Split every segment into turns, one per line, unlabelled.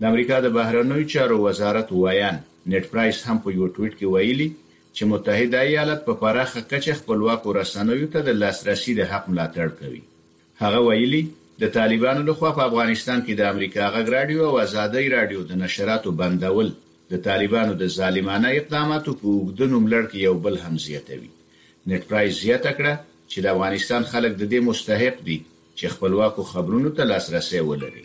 د امریکا
د
بهرنیو چارو وزارت ویاند نیډ پرایس هم په یوه ټویټ کې ویلي، چې متحده ایالات په پراخه کچه خپلواکو رسنیو ته د لاسرسي د حق ملاتړ کوي. هغه ویلي، د طالبانو له خوا په افغانستان کې د امریکا غږ راډیو او ازادۍ راډیو د نشراتو بندول د طالبانو د ظالمانه اقداماتو په اوږده نوملړ کې یو بل هم زیاتوي. نیډ پرایس زیاته کړه، چې د افغانستان خلک د دې مستحق دي، چې خپلواکو خبرونو ته لاسرسی ولري.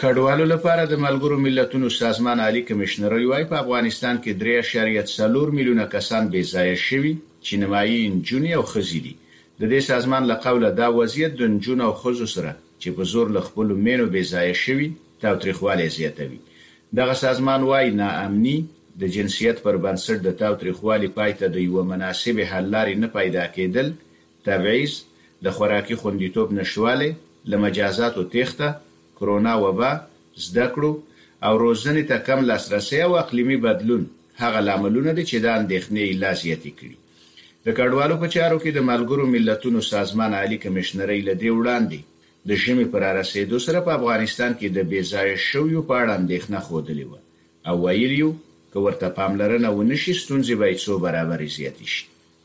کډوالو لپاره د ملګرو ملتونو سازمان عالي کمېشنرۍ وايي، په افغانستان کې درې اعشاریه څلور میلیونه کسان بې ځایه شوي، چې نیمایي یې نجونې او ښځې دي. د دې سازمان له قوله دا وضعیت د نجونو او ښځو سره، چې په زور له خپلو مېنو بې ځایه شوي، تاوتریخوالی زیاتوي. دغه سازمان وايي، ناامني د جنسیت پر بنسټ د تاوتریخوالي پای ته د یوه مناسبې حل لارې نه پیدا کېدل تبعیض، د خوراکي خوندیتوب نشتوالی، له مجازاتو تېښته، کرونا وبا، زده کړو او روزنې ته کم لاسرسی او اقلیمي بدلون هغه لاملونه دي چې دا اندېښنې یې لا زیاتې کړي. د کډوالو په چارو کې د ملګرو ملتونو سازمان عالي کمېشنرۍ له دې وړاندې د ژمي په رارسېدو سره په افغانستان کې د بې ځایه شویو په اړه اندېښنه ښودلې وه او ویلي و، که ورته پاملرنه ونه شي، ستونزې به یې څو برابرې زیاتې شي.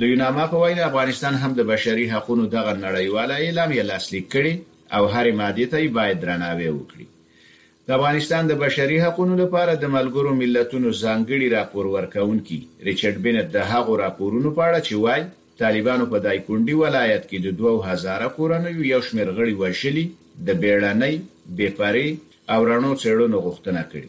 د یوناما په وینا، افغانستان هم د بشري حقونو دغه نړیواله اعلام یه لاسلیک کړې او هرې مادې ته یې باید درناوی وکړي. د افغانستان د بشري حقونو لپاره د ملګرو ملتونو ځانګړي راپور ورکوونکي ریچارډ بینت د هغو راپورونو په اړه چې وايي طالبانو په دایکونډي ولایت کې د دوو هزاره کورنیو یو شمېر غړي وژلي د بېړنۍ، بې پرې او رڼو څېړنو غوښتنه کړې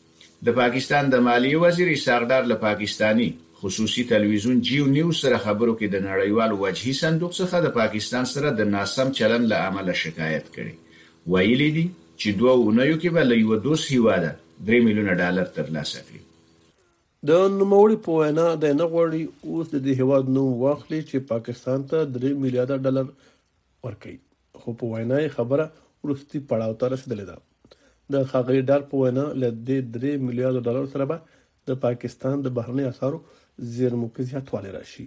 د پاکستان د مالیې وزیر اسحاق ډار له پاکستاني خصوصي تلویزیون جیو نیوز سره خبرو کې د نړیوال وجهي صندوق څخه د پاکستان سره د ناسم چلند له امله شکایت کړی ویلي دي چې دوو اونیو کې به له یوه دوست هیواده درې میلیونه ډالر ترلاسه کړي.
د نوموړي په وینا دی نه غواړي اوس د دې هیواد نوم واخلي چې پاکستان ته درې میلیاده ډالر ورکوي. خو په وینا یې خبره وروستي پړاو ته رسیدلې ده. د ښاغلي ډار په وینا له دې درې میلیارد ډالرو سره به د پاکستان د بهرنۍ اسعارو زیرمو کې زیاتوالی راشي.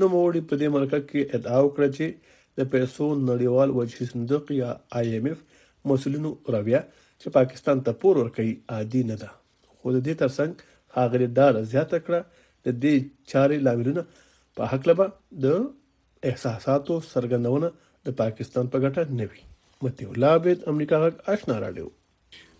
نوموړي په دې مرکه کې ادعا وکړه چې د پیسو نړیوال وجهي صندوق یا آی ایم ایف مسولینو رویه چې پاکستان ته پور ورکوي عادي نه ده خو د دې ترڅنګ ښاغلي ډار زیاته کړه د دې چارې لاملونه په هکله به د احساساتو څرګندونه د پاکستان په ګټه نه وي. مطیع الله عبید امریکا غږ اشنا راډیو.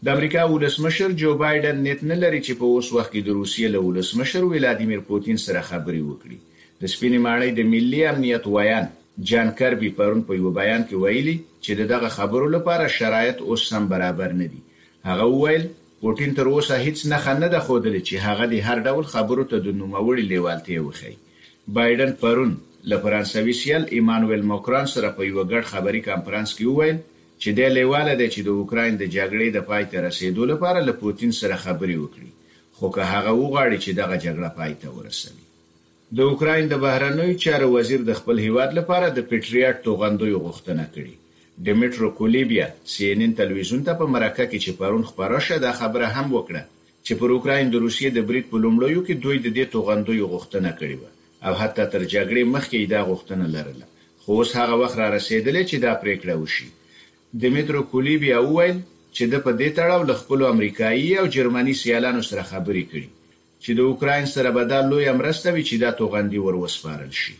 د امریکا ولسمشر جو بایډن نیت نه لري چې په اوس وخت کې د روسیې له ولسمشر ولادیمیر پوتین سره خبرې وکړي. د سپینې ماڼۍ د ملي امنیت ویاند جان کربي پرون په یوه بیان کې ویلي چې د دغه خبرو لپاره شرایط اوس سم برابر نه دي. هغه وویل، پوتین تر اوسه هیڅ نښه نه ده ښودلې چې هغه دې هر ډول خبرو ته د نوموړي لیوالتیا وښيي. بایډن پرون له فرانسوي سیال ایمانویل مکران سره په یوه ګډ خبري کنفرانس کې وویل چې دی لېواله دی چې د اوکراین د جګړې د پای ته رسېدو لپاره له پوتین سره خبرې وکړي، خو که هغه وغواړي چې دغه جګړه پای ته ورسوي. د اوکراین د بهرنیو چارو وزیر د خپل هېواد لپاره د پټریاټ توغندیو غوښتنه کړې. ډیمیټرو کولیبیا سي ان ان تلویزیون ته په مرکه کې چې پرون خپره شوه دا خبره هم وکړه چې پر اوکراین د روسیې د برید په لومړیو کې دوی د دې توغندیو غوښتنه کړې وه او حتی تر جګړې مخکې یې دا غوښتنه لرله، خو اوس هغه وخت رارسېدلی چې دا پرېکړه وشي. دمیترو کولیبیا وویل چې ده په دې تړاو له خپلو امریکایي او جرمني سیالانو سره خبرې کړي چې د اوکراین سره به دا لویه مرسته وي چې دا توغندي ور وسپارل شي.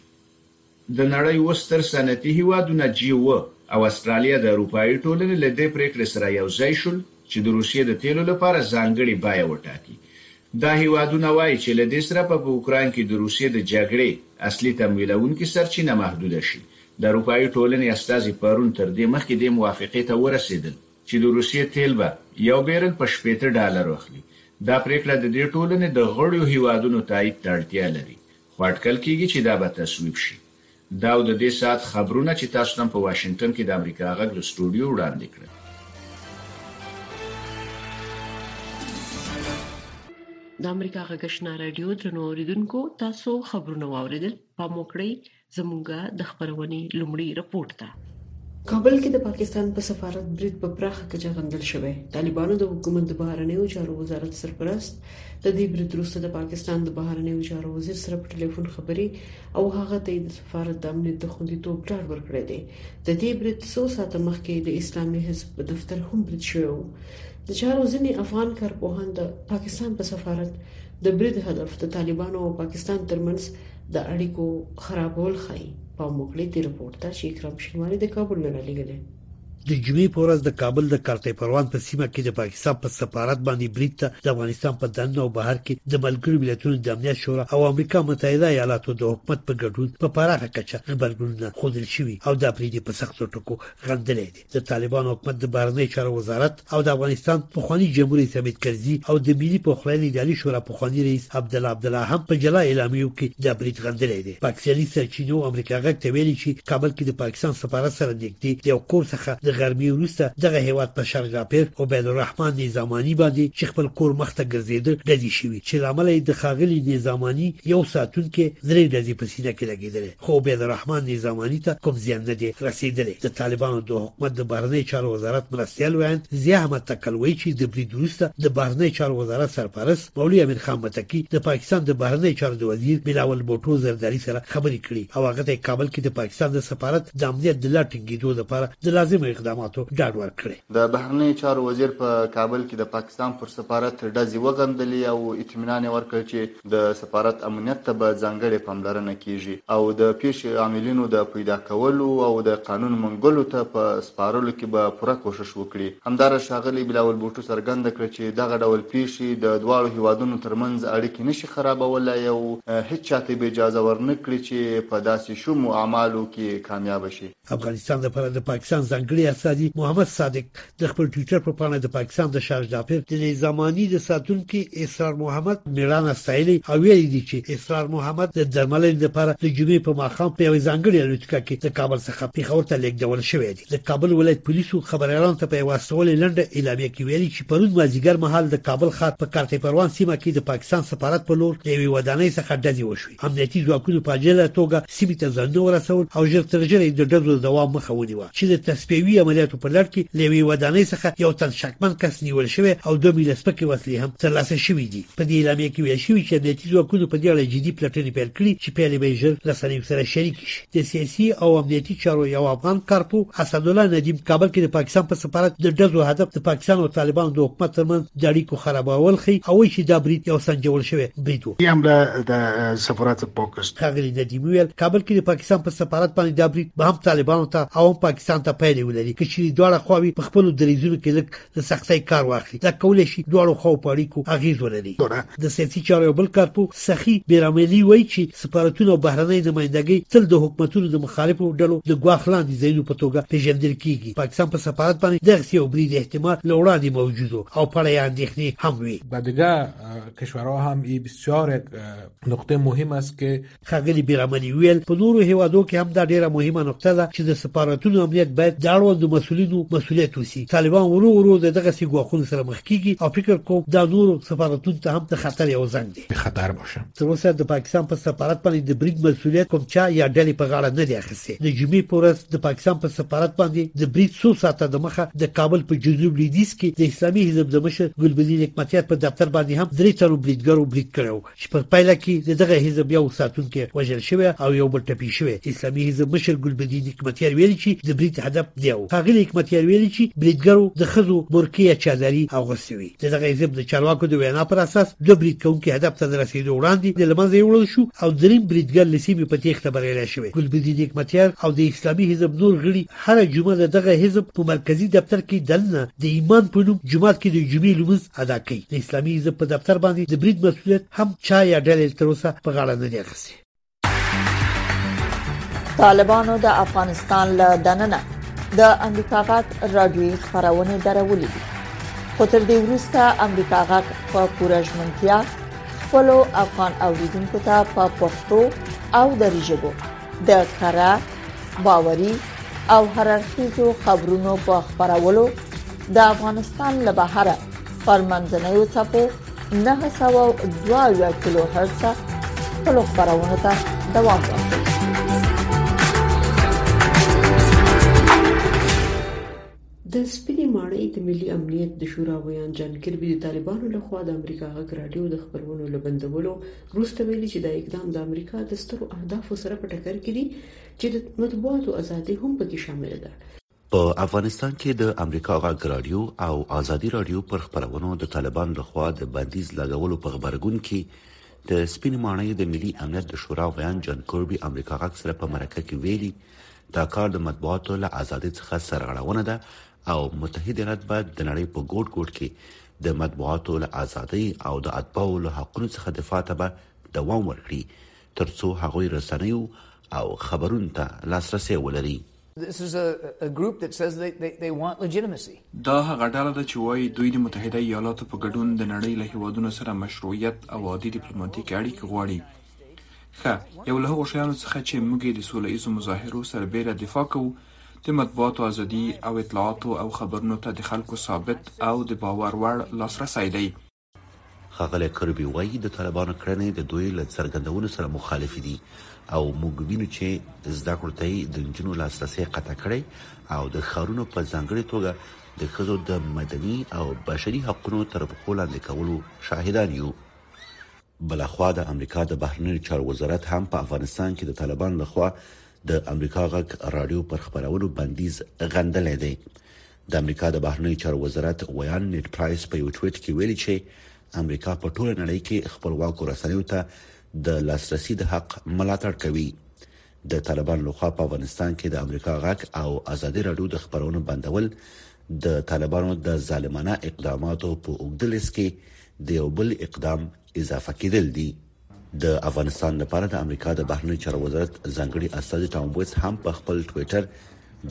د نړۍ اوه ستر صنعتي هېوادونه جي اووه او اسټرالیا د اروپايي ټولنې له دې پرېکړې سره یو ځای شول چې د روسیې د تېلو لپاره ځانګړې بیه وټاکي. دا هېوادونه وايي چې له دې سره به په اوکراین کې د روسیې د جګړې اصلي تمویلوونکې سرچینه محدوده شي. د اروپايي ټولنې استازي پرون تر دې مخکې دې موافقې ته ورسېدل چې د روسیې تېل به یو بېرل په شپېته ډالرو اخلي. دا پرېکړه د دې ټولنې د غړیو هېوادونو تایید ته اړتیا لري خو اټکل کېږي چې دا به تصویب شي. دا او د دې ساعت خبرونه چې تاسو ته هم په واشنګټن کې د امریکا غږ له سټوډیو وړاندې کړل.
د امریکا غږ آشنا رادیو درنو اوریدونکو تاسو خبرونه واوریدل پام وکړئ زموږه د خبرونې لومړی رپورت ته کابل کې د پاکستان په سفارت برید په پراخه کچه غندل شوی طالبانو د حکومت د بهرنیو چارو وزارت سرپرست د دې برید وروسته د پاکستان د بهرنیو چارو وزیر سره په ټلیفون خبرې او هغه ته د سفارت د امنیت د خوندیتوب ډاډ ورکړی دی د دې برید څو ساعته مخکې د اسلامي حزب په دفتر هم برید شوی و د چارو ځینې افغان کارپوهان د پاکستان په سفارت د برید هدف د طالبانو او پاکستان ترمنځ د اړیکو خرابول ښایي په موکړې دی رپورت ته چې اکرام شینواری د کابل نه را لګلې
د جمعې په ورځ د کابل د کرتۍ پروان په سیمه کې د پاکستان په سفارت باندې برید ته د افغانستان په دننه او بهر کې د ملګرو ملتونو د امنیت شورا او امریکا متحده ایالاتو د حکومت په ګډون په پراخه کچه غبرګونونه ښودل شوي او دا برید یې په سختو ټکو غندلی دی د طالبانو حکومت د بهرنیو چارو وزارت او د افغانستان پخوانی جمهور رئیس حمید کرزي او د ملي پخلاینې اداري شورا پخوانی رئیس عبدالله عبدالله هم په جلا اعلامیو کې دا برید غندلی دی پاکستاني سرچینو امریکا غږ ته ویلي چې کابل کې د پاکستان سفارت سره نږدې د یو کور څخه د غرمې وروسته دغه هیواد په شرق راپیر عبید الرحمن نظاماني باندې چې خپل کور مخته ګرځېده ډزې شوي چې لامل یې د ښاغلي نظاماني یو ساتونکی درې ډزې په سینه کې لګېدلی خو عبید الرحمن نظاماني ته کوم زیان نه دی رسېدلی. د طالبانو د حکومت د بهرنیو چارو وزارت مرستیال ویاند ضیا احمد تکل وایي چې د برید وروسته د بهرنیو چارو وزارت سرپرست مولوي امیر خان متقي د پاکستان د بهرنیو چارو د وزیر بلاول بوټو زرداري سره خبرې کړي او هغه ته یې کابل کې د پاکستان د سفارت د امنیت د لا ټینګېدو لپاره د لازمو اقداماتو ډاډ ورکړی.
د بهرنیو چارو وزیر په کابل کې د پاکستان پر سفارت ډزې وغندلې او اطمینان یې ورکړ چې د سفارت امنیت ته به ځانګړې پاملرنه کېږي او د پېښې عاملینو د پیدا کولو او د قانون منګولو ته په سپارلو کې به پوره کوښښ وکړي. همداراز ښاغلي بلاول بوټو څرګنده کړه چې دغه ډول پېښې د دواړو هېوادونو ترمنځ اړیکې نه شي خرابولای او هېچا ته به اجازه ورنه کړي چې په داسې شومو اعمالو کې کامیابه شي.
افغانستان لپاره د پاکستان ځانګړي استازي محمد صادق د خپل ټویټر په پاڼه د پاکستان د شارژ داپر د نظاماني د ساتونکي اسرار محمد میړانه ستایلې او ویلي دي چې اسرار محمد د درملنې لپاره د جمعې په ماښام په یوې ځانګړې الوتکه کې د کابل څخه پیښور ته لیږدول شوی دی د کابل ولایت پولیسو خبریالانو ته په یوه استولې لنډه اعلامیه کې ویلي چې پرون مازیګر مهال د کابل ښار په کارته پروان سیمه کې د پاکستان سفارت په لور د یوې ودانۍ څخه ډزې وشوې امنیتي ځواکونو په عاجله توګه سیمې ته ځانونه ورسول او ژر تر ژره د ډزو د دوام مخه ونیوه چې د تصفیوي عملیاتو په لړ کې له یوې ودانۍ څخه یو تن شکمن کس نیول شوی او دوه میله سپکې وسلې هم ترلاسه شوې دي په دې اعلامیه کې ویل شوي چې امنیتي ځواکونو په دې اړه جدي پلټنې پیل کړي چې پایلې به یې ژر رسنیو سره شریکې شي د سیاسي او امنیتي چارو یو افغان کارپو اسدالله ندیم کابل کې د پاکستان په سفارت د ډزو هدف د پاکستان او طالبانو د حکومت ترمنځ د اړیکو خرابول ښیي او وایي چې دا برید یو سنجول شوی برید و یې
حمله د سفارت پاکستان
ښاغلي ندیم وویل کابل کې د پاکستان په سفارت باندې دا برید به هم طالبانو ته او هم پاکستان ته پایلې ولري که چیرې دواړه خواوې په خپلو دریځونو کې لږ له سختۍ کار واخلي دا کولای شي دواړو خواو په اړیکو اغیز ولري د سیاسي چارو یو بل کارپوه سخي بیراملي وایي چې سفارتونه او بهرنۍ نمایندګۍ تل د حکومتونو د مخالفو ډلو د ګواښ لاندې ځایونو په توګه پیژندل کیږي پاکستان په سفارت باندې دغسې یو برید احتمال له وړاندې موجود او په اړه یې اندېښنې هم وي
و دیگر کشورها هم این بسیار یک نقطه مهم است که
ښاغلي بیراملي ویل په نورو هیوادو کې هم دا ډیره مهمه نقطه ده چې د سفارتونو امنیت باید د اړوندو مسولینو مسولیت وسی طالبان ورو ورو د دغه سی ګواښونو سره مخ کیږي او فکر کوم دا نورو سفارتونو ته هم د خطر یو زنګ دی
خطر باشه
تر اوسه د پاکستان په سفارت باندې د برید مسولیت کوم چا یا ډلې په غاړه نه دی اخیستی د جمعې په ورځ د پاکستان په سفارت باندې د برید څو ساعته د مخه د کابل په جنوب لویدیځ کې د اسلامي حزب د مشر ګلبدین حکمتیار په دفتر باندې هم درې تنو بریدګرو برید کړو چې په پایله کې د دغه حزب یو ساتونکی وژل شوی او یو بل ټپي شوی اسلامي حزب مشر ګلبدین حکمتیار ویلي چې د برید هدف دی او هغه حکمتیار ویلي چې بریدګرو د خزو بورکې یا چادري اغوستې وي د دغه حزب د چارواکو د وینا پر اساس دوه برید کوونکي هدف ته د رسیدو وړاندې د لمنځه یوړل شو او دریم بریدګر له سیمې په تېښته بریالی شوی ګلبدین حکمتیار او د اسلامي حزب نور غړي هر جمعه د دغه حزب په مرکزی دفتر کې دننه د ایمان په نوم جمعات کې د جمعې لمونځ ادا کوي د اسلامي حزب په دفتر باندې د برید مسولیت هم چا یا ډلې تر اوسه په غاړه نه دی اخیستی
طالبانو د افغانستان له دننه د امریکا غاټ رادیوي خبرونه درولې دي خو تر دې وروسته امریکا غاټ په پوره ژمنتیا خپل افغان اوریدونکو ته په پښتو او دری ژبه د کره باوري او هررخیزو خبرونو په خبرولو د افغانستان له بهره پرمنځنیو چپو 902 کیلو هرتز خپل خبرونه ته دوام ورکړي
د سپینې ماڼۍ د ملي امنیت د شورا ویاند جان کربي د طالبانو لخوا د امریکا غږ رادیو د خبرونو لبندولو وروسته ویلي چې دا اقدام د امریکا د سترو اهدافو سره په ټکر کې دي چې د مطبوعاتو ازادي هم پکې شامل ده.
په افغانستان کې د امریکا غږ رادیو او ازادي رادیو پر خبرونو د طالبان لخوا د بندیز لګولو په خبرګون کې د سپین ماڼۍ د ملي امنیت د شورا ویاند جان کوربي امریکا غږ سره په مرکه کې ویلي دا کار د مطبوعاتو له ازادۍ څخه سرغړونه ده او متحد ایالات باید د نړۍ په ګوټ ګوټ کې د مطبوعاتو له ازادۍ او د اتباعو له حقونو څخه دفاع ته به دوام ورکړي ترڅو هغوی رسنیو او خبرونو ته لاسرسی ولري
This is a, a group that says they, they, they want legitimacy.
دا هغه ډله ده چې وایي دوی د متحده ایالاتو په ګډون د نړۍ له هیوادونو سره مشروعیت او عادي ډیپلوماټیکې اړیکې غواړي ښه یو له هغو شیانو څخه چې موږ د سوله ایزو مظاهرو سربېره دفاع کوو د مطبوعاتو ازادي او اطلاعاتو او خبرونو ته د خلکو ثابت او د باور وړ لاسرسی دی.
ښاغلی کربي وايي، د طالبانو کړنې د دوی له څرګندونو سره مخالفې دي او موږ وینو چې زده کړو ته یې د نجونو لاسرسی قطع کړی او د ښارونو په ځانګړې توګه د ښځو د مدني او بشري حقونو تر پښو لاندې کولو شاهدان یو. بلخوا د امریکا د بهرنیو چارو وزارت هم په افغانستان کې د طالبانو لخوا د امریکا غږ رادیو پر خبرونو بندیز غندلې دی د امریکا د بهرنیو چارو وزارت ویان نیټ پرایس په یو ټویټ کې ویلي چې امریکا په ټوله نړۍ کې خپلواکو رسنیو ته د لاسرسي د حق ملاتړ کوي د طالبان لخوا په افغانستان کې د امریکا غږ او ازادي رادیو د خبرونو بندول د طالبانو د ظالمانه اقداماتو په اوږدلیس کې د یو بل اقدام اضافه کېدل دي. د افغانستان لپاره د امریکا د بهرنی چارو وزارت ځانګړي استازي ټام ویس هم په خپل ټوئیټر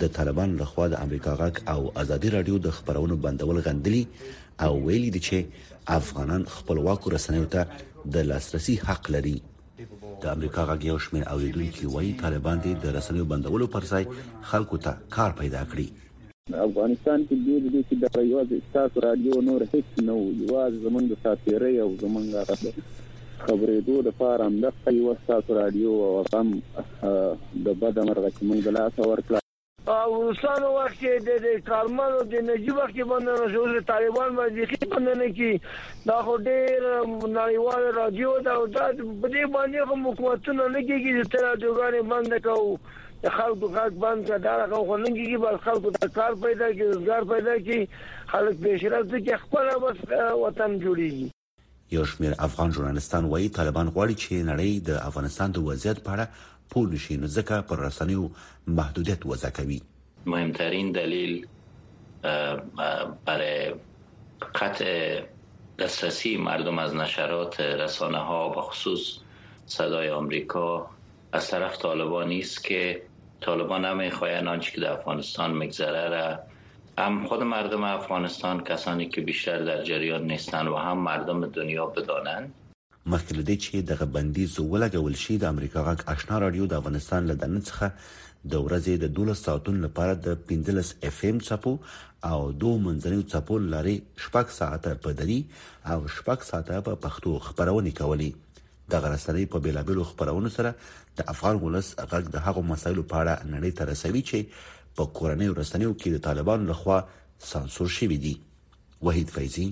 د طالبانو لخوا د امریکا غږ او ازادي رادیو د خبرونو بندول غندلي او ویلي دي چې افغانان خپلواکو رسنیو ته د لاسرسي حق لري. د امریکا غږ یو شمېر اوریدونکي وایي طالبان دې د رسنیو بندولو پر ځای خلکو ته کار پیدا کړي.
افغانستان کې دې د دې چې دغه یوازې ستاسو راډیو نور هېڅ نه وو، یوازې زموږ د ساعتېرۍ او زموږ هغه د خبرېدو لپاره همدغه یوه ستاسو راډیو وه او هغه هم د بده مرغه چې موږ د لاسه ورکړه.
په وروستانو وخت کې د د کارمل او د نجیب وخت کې بندونه شو اوس طالبان باید بیخي بندونه کی دا خو ډیر نړیوال رادیو دا او دا په دې باندې خو حکومتونه نه کیږي چې تر رادیوګانې بند کوو خلکو غږ بند کړه دا رقم خو نه کیږي بس خلکو ته کار پیدا کړي روزګار پیدا کړي خلک پیشرفت کړي خپل بس وطن جوړیږي
یو شمېر افغان ژورنالیستان وایي طالبان غواړي چې نړۍ د افغانستان د وضعیت په اړه پوه نشي نو ځکه پر رسنیو محدودیت وضع کوي
مهمترین دلیل برای قطع دسترسی مردم از نشرات رسانه ها به خصوص صدای آمریکا از طرف طالبان نیست که طالبان نمیخواهند آنچه که در افغانستان میگذره را هم خود مردم افغانستان کسانی که بیشتر در جریان نیستند و هم مردم دنیا بدانند
مخکې له دې چې دغه بندیز ولګول شي د امریکا غږ آشنا راډیو د افغانستان له دننه څخه د ورځې د 12 ساعتونو لپاره د 15 اف ام چپو او دوه منځنیو چپو لارې شپږ ساعته په دری او شپږ ساعته په پښتو خبرونه کولې دغه رسنۍ په بیلابیلو خبرونو سره د افغان ولس غږ د هغو مسایلو په اړه نړۍ ته رسوي چې په کورنۍ رسنیو کې د طالبانو لخوا سانسور شوې دي وحید فیضی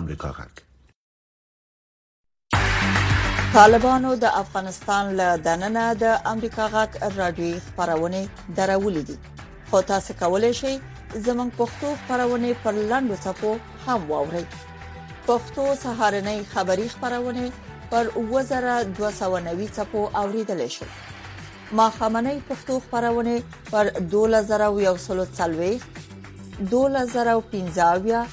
امریکا غږ
طالبانو د افغانستان له دننه د امریکا غږ راډیوي خبرونه درولې دي خو تاسو کولی شئ زموږ پښتو خبرونه پر لاندو صفحو هم واورئ پښتو سهارنۍ خبری خبرونه پر 2290 صفحو اوریدل شئ ما خامنۍ پښتو خبرونه پر 2140 2015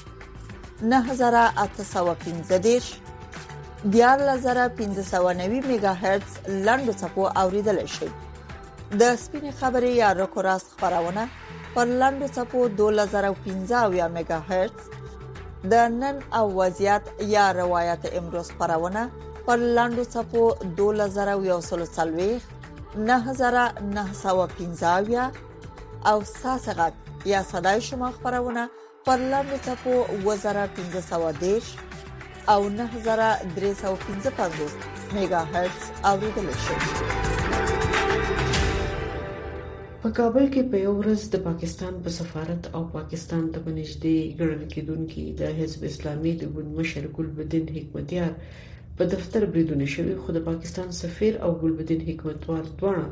9815 14590 میگا هرتز لاندو صفحو اوریدل شئ د سپینې خبرې یا رکو راست خبرونه پر لندو چپو 2015 میگا هرتز د نن او وضعیت یا روایت امروز خبرونه پر لندو چپو 2040 9915 او ساسغت یا صداي شما خبرونه پر لاندې ټکو اووه زره پنځه سوه دېرش او نهه زره درې سوه پنځه پنځوس میګا هرټز اورېدلی شئ.
په کابل کې په یو ورځ د پاکستان په سفارت او پاکستان ته په نږدې ګڼل کېدونکي د حزب اسلامي د ګوند مشر ګلبدین حکمتیار په دفتر بریدونه شوي خو د پاکستان سفیر او ګلبدین حکمتوال دواړه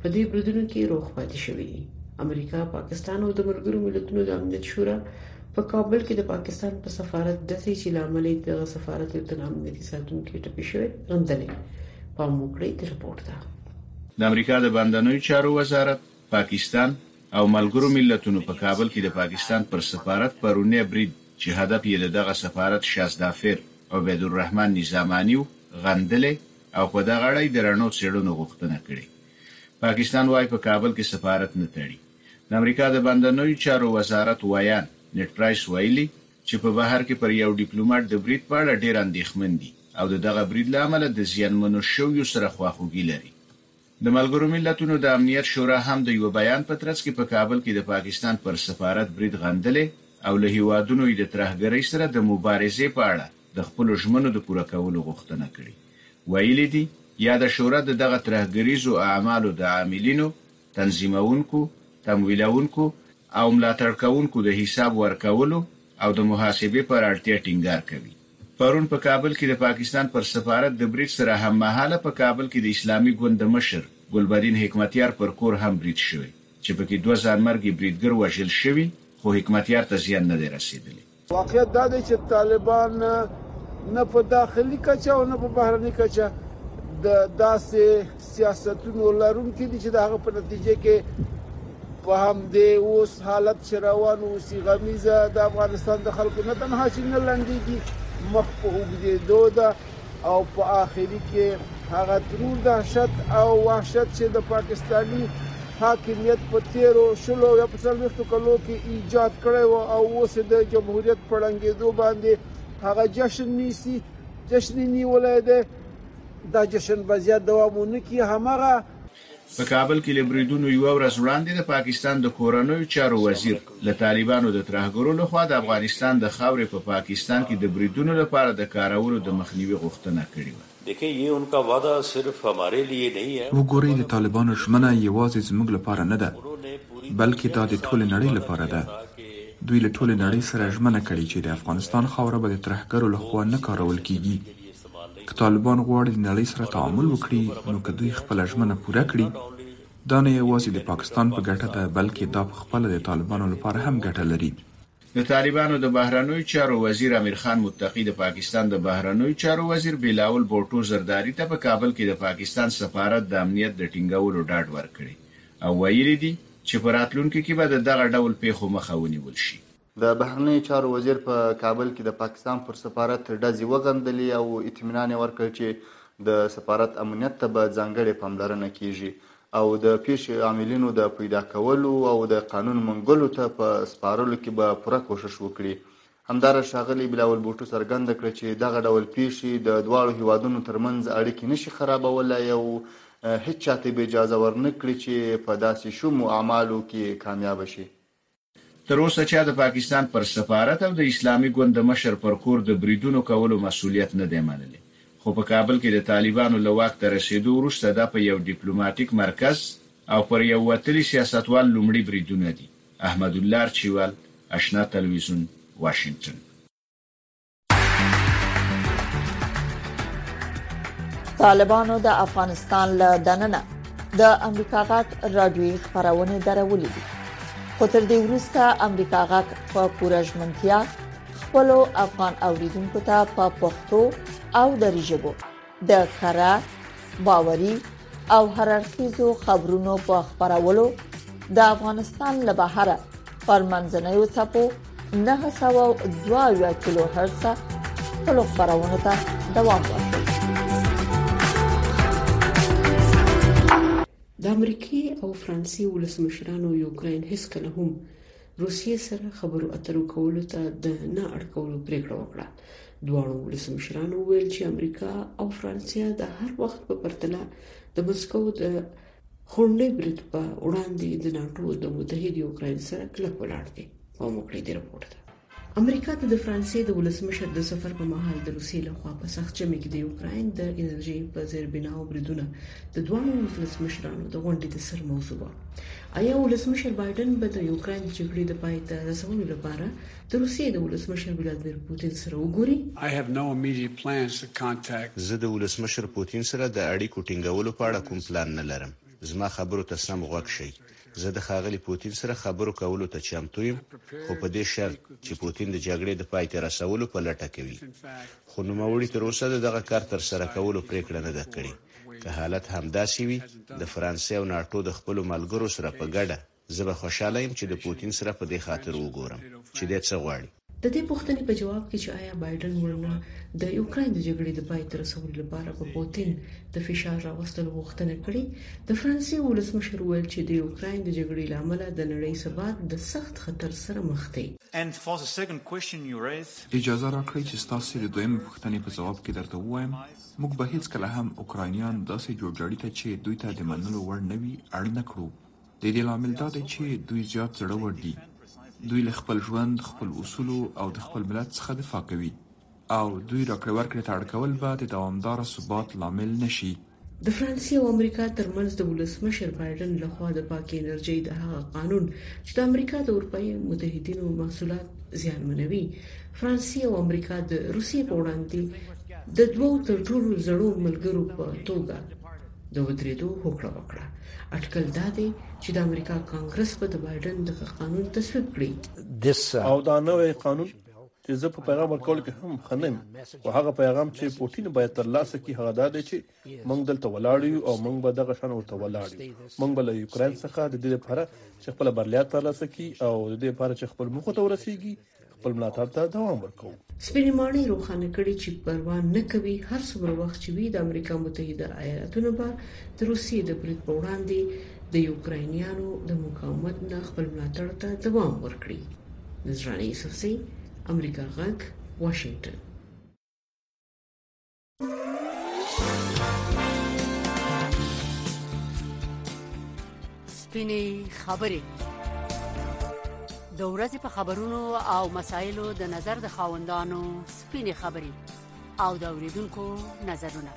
په دې بریدونو کې روغ پاتې شوي دي امریکا پاکستان او د ملګرو ملتونو د امنیت شورا په کابل کې د پاکستان په سفارت دسي چې لامل یې دغه سفارت یو تن امنیتي ساتونکي ټپي شوی غندلې پام وکړئ د رپورت ته
د امریکا د باندنیو چارو وزارت پاکستان او ملګرو ملتونو په کابل کې د پاکستان پر سفارت پرونی برید چې هدف یې د دغه سفارت شاز دافیر عبیدالرحمن نظاماني و غندلی او په دغه اړه یې د رڼو څېړنو غوښتنه کړې. پاکستان وايي په کابل کې سفارت نه تړي. د امریکا د باندنیو چارو وزارت ویاند نېډ پرایس ویلي چې په بهر کې پر یو ډیپلوماټ د برید په اړه ډېر اندېښمن دي او د دغه برید له امله د زیانمنو شویو سره خواخوږي لري. د ملګرو ملتونو د امنیت شورا هم د یوه بیان په ترڅ کې په کابل کې د پاکستان پر سفارت برید غندلی او له هیوادونو یې د ترهګرۍ سره د مبارزې په اړه د خپلو ژمنو د پوره کولو غوښتنه کړې ویلي دي یاده شورا د دغه ترهګریزو اعمالو د عاملینو، تنظیمونکو، تمویلونکو او ملاتړ کوونکو د حساب ورکولو او د محاسبې پر اړتیا ټینګار کوي. پرون په کابل کې د پاکستان پر سفارت د برید سره هممهاله په کابل کې د اسلامي ګوند د مشر ګلبدین حکمتیار پر کور هم برید شوی چې په کې دوه ځانمرګي بریدګر وژل شوي خو حکمتیار ته زیان نه دی رسېدلی.
واقعیت دا دی چې طالبان نه په داخلي کچه او نه په بهرني کچه د داسې سیاستونو لرونکي دي چې د هغه په نتیجه کې په همدې اوس حالت چې روان اوسي غمیزه د افغانستان د خلکو نه تنها چې نه لنډېږي مخ په اوږدېدو ده او په آخري کې هغه ترور دهشت او وحشت چې د پاکستاني حاکمیت په تیرو شلو یا په څلوېښتو کلو کې ایجاد کړی و او اوس د جمهوریت په ړنګېدو باندې هغه جشن نیسي جشن نیولی دی دا جشن به زیات دوام ونه کړي، هماغه.
په کابل کې له بریدونو یوه ورځ وړاندې د پاکستان د کورنیو چارو وزیر له طالبانو د ترهګرو له خوا د افغانستان د خاورې په پاکستان کې د بریدونو لپاره د کارولو د مخنیوي غوښتنه کړې وه.
دیکهیې یې ان کا وعده صرف همارې لیې نهی هې.
وګورئ د طالبانو ژمنه یوازې زموږ لپاره نه ده، بلکې دا د ټولې نړۍ لپاره ده. دوی له ټولې نړۍ سره ژمنه کړې چې د افغانستان خاوره به د ترهګرو له خوا نه کارول کېږي. که طالبان غواړي له نړۍ سره تعامل وکړي، نو که دوی خپله ژمنه پوره کړي، دا نه یوازې د پاکستان په ګټه ده، بلکې دا په خپله د طالبانو لپاره هم ګټه لري.
د طالبانو د بهرنیو چارو وزیر امیر خان متقي د پاکستان د بهرنیو چارو وزیر بلاول بوټو زرداري ته په کابل کې د پاکستان سفارت د امنیت د ټینګولو ډاډ ورکړی او ویلي دي چې په راتلونکي کې به د دغه ډول پېښو مخه ونیول شي.
د بهرنیو چارو وزیر په کابل کې د پاکستان پر سفارت ډزې وغندلې او اطمینان یې ورکړ چې د سفارت امنیت ته به ځانګړې پاملرنه کیږي او د پیښې عاملینو د پیدا کولو او د قانون منګولو ته په سپارلو کې به پوره کوشش وکړي همدارس ښاغلي بلاول بوټو څرګنده کړه چې دغه ډول پیښې د دواړو هیوادونو ترمنځ اړیکې نشي خرابولای او هیڅ چاته به اجازه ورنکړي چې په داسې شومو اعمالو کې کامیاب شي
تر اوسه چا د پاکستان پر سفارت او د اسلامي ګوند د مشر پر کور د بریدونو کولو مسوولیت نه دی منلی، خو په کابل کې د طالبانو له واک ته رسېدو وروسته دا په یو ډیپلوماټیک مرکز او پر یو وتلي سیاستوال لومړي بریدونه دي. احمدالله ارچیوال، اشنا تلویزیون، واشنګټن.
طالبانو د افغانستان له دننه د امریکا غاټ رادیوي خبرونه درولې دي خو تر دې وروسته امریکا غاټ په پوره ژمنتیا خپل افغان اوریدونکو ته په پښتو او دری ژبه د کره باوري او هررخیزو خبرونو په خبرولو د افغانستان له بهر پر منځنوي چپو 902 کیلو هرتز خپل خبرونه ته دوام ورکړي
د امریکای او فرانسې ولسمشرانو یوکرين هیڅ کله هم روسیې سره خبرو اترو کولو ته د نه اړ کولو پریکړه وکړه دواړو ولسمشرانو ویل چې امریکا او فرانسې د هر وخت په پرتله د مسکو د خونډې برید په وړاندې د ناتو د متحد یوکرين سره کلک ولاړ دي په موکړې دی رپورت ده امریکا ته د فرانسې د ولسمشر د سفر په مهال د روسیې له خوا په سخت چمې کې د یوکرين د انرژي په زیربناو بریدونه د دوه ولسمشرانو د غونډې د سر موضوع و ایا ولسمشر بایډن به د یوکراین د جګړې د پای ته رسولو لپاره د روسیې د ولسمشر ولادمیر پوتین سره وګوري؟
زه د ولسمشر پوتین سره د اړیکو ټینګولو په اړه کوم پلان نه لرم. زما خبرو ته سم غوږ شئ. زه د ښاغلي پوتین سره خبرو کولو ته چمتو یم، خو په دې شرط چې پوتین د جګړې د پای ته رسولو په لټه کې وي. خو نوموړي تر اوسه د دغه کار ترسره کولو پرېکړه نه ده کړې. که حالت همداسې وي، د فرانسې او ناټو د خپلو ملګرو سره په ګډه، زه به خوشاله یم چې د پوتین سره په دې خاطر وګورم چې دی څه غواړي.
د دې پوښتنې په جواب کې چې ایا بایډن مړینه د یوکراین د جګړې د پای ته رسولو لپاره په پوتین د فشار راوستلو غوښتنه کړې، د فرانسې ولسمشر وویل چې د یوکراین د جګړې له امله د نړۍ ثبات د سخت خطر سره مخ دی.
اجازه راکړئ چې ستاسې د دویمې پوښتنې په ځواب کې درته ووایم موږ به هیڅکله هم اوکراینیان داسې جوړجاړي ته چې دوی ته د منلو وړ نه وي، اړ نه کړو. د دې لامل دا دی چې دوی زیات زړه ور دي. دوی له خپل ژوند، خپلو اصولو او د خپل ملت څخه دفاع کوي او دوی راکړې ورکړې ته اړ کول به د دوامداره ثبات لامل نه شي.
د فرانسې او امریکا ترمنځ د ولسمشر بایډن له خوا د پاکې انرژۍ د هغه قانون چې د امریکا د اروپايي متحدینو محصولات زیانمنوي، فرانسې او امریکا د روسیې په وړاندې د دوو تر ټولو زړو ملګرو په توګه د ودرېدو هوکړه وکړه اټکل دا دی چې د امریکا کانګرس به د بایډن دغه قانون تصویب کړي
او دا نوی قانون چې زه په پیغام ورکول کې هم ښه نه یم خو هغه پیغام چې پوتین باید ترلاسه کړي هغه دا دی چې موږ دلته ولاړ یو او موږ به دغه شان ورته ولاړ یو موږ به له یوکرين څخه د دې لپاره چې خپل برلیا ترلاسه کړي او د دې لپاره چې خپل مخ ته ورسیږي خپل ملاتړ ته دوام ورکوو.
سپینې ماڼۍ روښانه کړې چې پروا نه کوي هر څومره وخت چې وي د امریکا متحده ایالتونو به د روسیې د برید په وړاندې د یوکراینیانو د مقاومت نه خپل ملاتړ ته دوام ورکړي. نذرانه یوسفزۍ، امریکا غږ، واشنګټن.
سپینې خبرې د ورځې په خبرونو او مسایلو د نظر د خاوندانو سپینې خبرې او د اوریدونکو نظرونه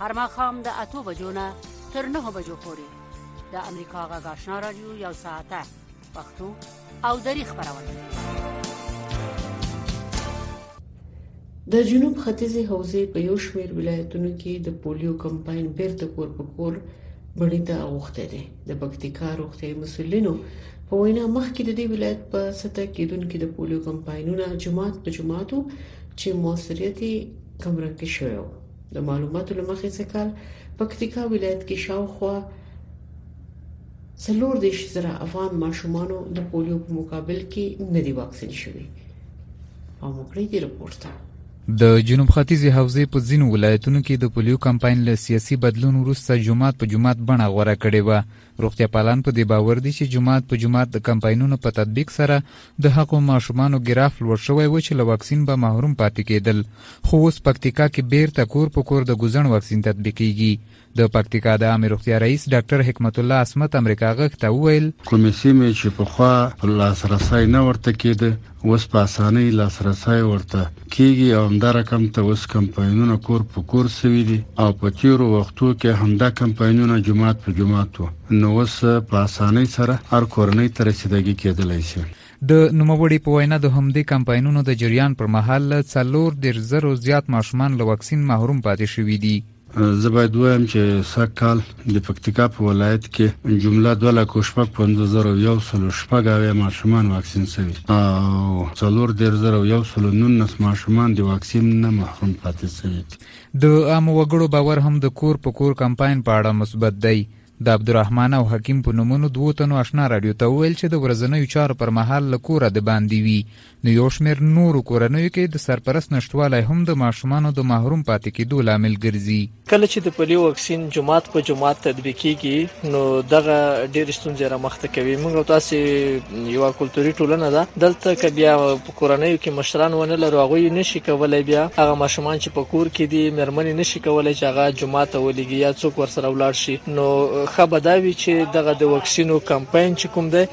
هر ماښام د اتو بجو نه تر نهو بجو پورې د امریکا غږ آشنا رادیو یو ساعته پښتو او دری خبرونه
د جنوب ختیځي حوزې په یو شمېر ولایتونو کې د پولیو کمپاین بیرته کور په کور بڼې ته اوخته دي د پکتیکا روغتي مسولینو په وینا مخکې د دې ولایت په سطح کېدونکو د پولیو کمپاینونو جماعت په جماعتو چې موثریت کمرنګ شوی و د معلوماتو لمخې څخه پکتیکا ولایت کې شاوخوا څلور دېرش زره افغان ماشومانو د پولیو په مقابل کې نه دي واکسین شوي او مکړی دی رپورټ ته
د جنوب ختیځې حوزې په ځینو ولایتونو کې د پولیو کمپاین له سیاسي بدلون وروسته جماعت په جماعت بڼه غوره کړې وه روغتیا پالان په دې باور دي چې جماعت په جماعت د کمپاینونو په تطبیق سره د هغو ماشومانو ګراف لوړ شوی و چې له واکسین به محروم پاتې کېدل خو اوس پکتیکا کې بیرته کور په کور د ګوزڼ واکسین تطبیقیږي د پکتیکا د عامې روغتیا رئیس ډاکټر حکمت الله عصمت امریکا غږ ته وویل،
کومې سیمې چې پخوا لاسرسی نه ورته کېده، اوس په اسانۍ لاسرسی ورته کېږي او همدا رقم ته اوس کمپاینونه کور په کور شوي دي او په تېرو وختو کې همدا کمپاینونه جومات په جومات وو، نو اوس په اسانۍ سره هر کورنۍ ته رسیدګي کېدلی شي.
د نوموړي په وینا، د همدې کمپاینونو د جریان پر مهال له څلور دېرش زرو زیات ماشومان له واکسین محروم پاتې شوي دي.
زه باید ووایم چې سږ کال د پکتیکا په ولایت کې جمله دوه لکه شپږ پنځوس زره او یو سلو شپږ اویا ماشومان واکسین شوي او څلور دېرش زره او یو سلو نولس ماشومان د واکسین نه محروم پاتې شوي دي.
د عامو وګړو باور هم د کور په کور کمپاین په اړه مثبت دی. د عبدالرحمن او حکیم په نومونو دوو تنو اشنا راډیو ته وویل چې د ورځنیو چارو پر مهال له کوره د باندې وي، نو یو شمېر نورو کورنیو کې د سرپرست نشتوالی هم د ماشومانو د محروم پاتې کېدو لامل ګرځي.
کله چې د پولیو واکسین جومات په جومات تطبیقېږي، نو دغه ډېرې ستونزې رامخته کوي. موږ او تاسې یوه کلتوري ټولنه ده، دلته که بیا کورنیو کې مشران ونه لرو هغوی نشي کولی بیا هغه ماشومان چې په کور کې دي مېرمنې نشي کولی چې هغه جمعه ته ولېږي یا څوک ورسره ولاړ شي نو ښه به دا وي چې دغه د واکسینو کمپاین چې کوم دی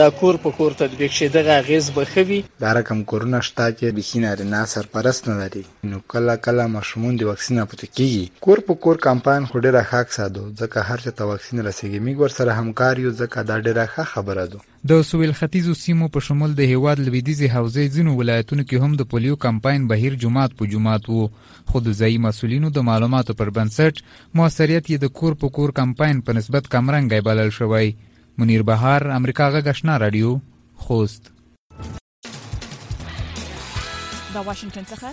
دا کور په کور تطبیق شي دغه اغېز به ښه وي.
دا رقم کورونه شته چې بیخي نارینه سرپرست نه لري نو کله کله ماشومون د واکسین نه پاتې کېږي کور په کور کمپاین خو ډېره ښه عکسه دو ځکه هر چا ته واکسین رسېږي میږ ورسره همکار یو ځکه دا ډېره ښه خبره دو.
د سویل ختیځو سیمو په شمول د هیواد لویدیځې حوزې ځینو ولایتونو کې هم د پولیو کمپاین بهیر جمعات په جمعات وو خو د ځایي مسولینو د معلوماتو پر بنسټ موثریت یې د کور په کور کمپاین په نسبت کمرنګی بلل شوی منیر بهار امریکا غږ اشنا راډیو خوست
د واشنگټن څخه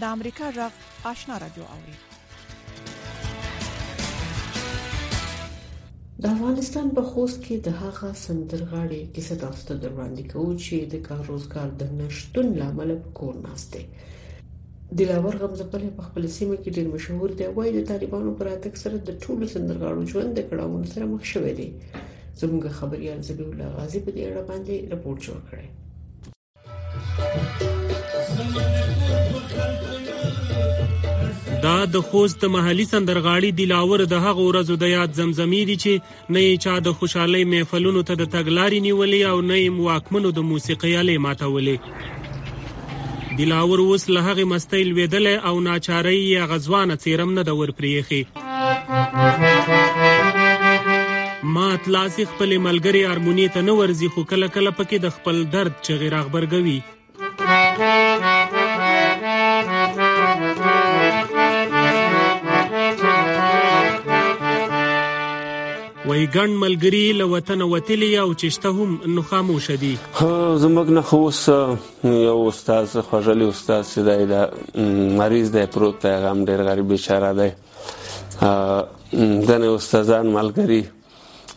د امریکا جغ آشنا رادیو اوري
د افغانستان په خوست کې د هغه سندرغاړي کیسه تاسو ته دروړاندې کوو چې د کار روزګار د نشټون لامل په کور ناشته دلاور غمزپلی په خپل سیمه کې ډیر مشهور دی وای د طالبانو پر اتک سره د ټولو سندرغاړو ژوند د کړهونو سره مخ شوی دی زموږ خبريال زبي الله غازي په دې اړه باندې رپورت جوړ کړی
دا د خوست د محلي سندرغاړي د لاور د هغه ورځو د یاد زمزمې دي چې نه یې چا د خوشحالۍ محفلونو ته د تګلارې نیولې او نه یې واکمنو د موسیقۍ الې ماتولې دلاور اوس له هغې مستۍ لوېدلی او ناچارۍ یې هغه ځوانه څېرم نه ده ورپرېښې مات لاس یې خپلې ملګرې ارمونې ته نه ورځي خو کله کله پکې د خپل درد چغې راغبرګوي وایي ګڼ ملګري له وطنه وتلي او چې شته هم نو خاموشه دي
زموږ نه خو اوس یو استاد خوږلی استاد چې دی د مریض دی پروت دی هغه هم ډېر غریب بیچاره دی دنه استادان ملګري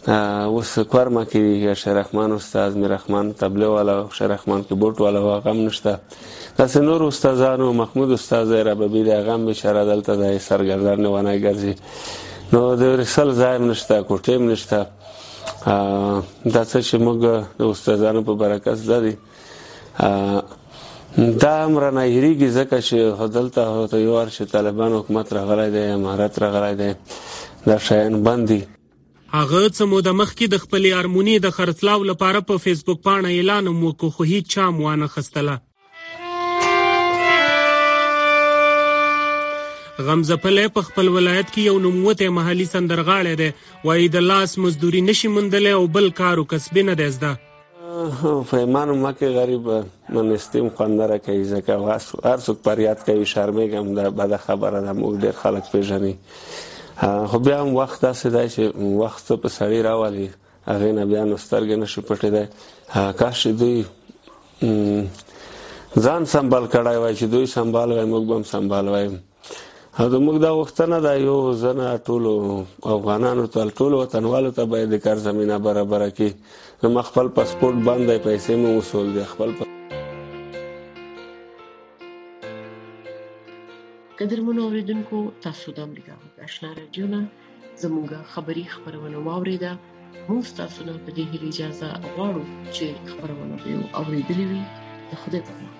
اوس کورما کې دي شرخمان استاد میرخمان تبله والا شرخمان کې بوټ والا هغه هم نشته داسې نور استادانو محمود استاد ربابي د هغه هم بیچاره دلته دی سرګردان ونه ګرځي نو د رسل ځای نشته کوټه نشته دا څه چې موږ د استادانو په برکت لري دا امر نه هریږي ځکه چې هدلته هوته یو ارش طالبان حکومت راغلی دی امارت راغلی دی دا شیان بندي
هغه څه موده مخکې د خپلې ارمونې د خرڅلاو لپاره په فیسبوک پاڼه اعلان هم وکړو خو هیچا هم وانه خستله غمزپلی په خپل ولایت کې یو نوموتی محلي سندرغاړی دی وایي د لاس مزدوري نشي موندلی او بل کار و کسبې نه دی زده
فهمان ما که غریب من استیم قندره کوي ځکه هر څوک پریاد کوي شرمېږم دا بده خبره ده موږ ډېر خلک پېژني خو بیا هم وخت داسې دی چې وخت په سړی راولي هغه نه بیا نو سترګې نشي پټې ده کاش دوی ځان سنبال کړای وای چې دوی سنبال وای موږ هم سنبال وای او موږ دا وختنه دا یو زنه ټول افغانانو ته ټول وطنوالو ته باید د کار زمينه برابر کړي نو خپل پاسپورت باندې پیسې مو وصول دي خپل
پا... قدرمن اوریدونکو تاسو د امریکا غږ آشنا رادیو نه زموږ خبری خبرونه واوریده
موږ تاسو نه په دې هیله اجازه غواړو چې خبرونه به اوریدلې وي د خدای په امان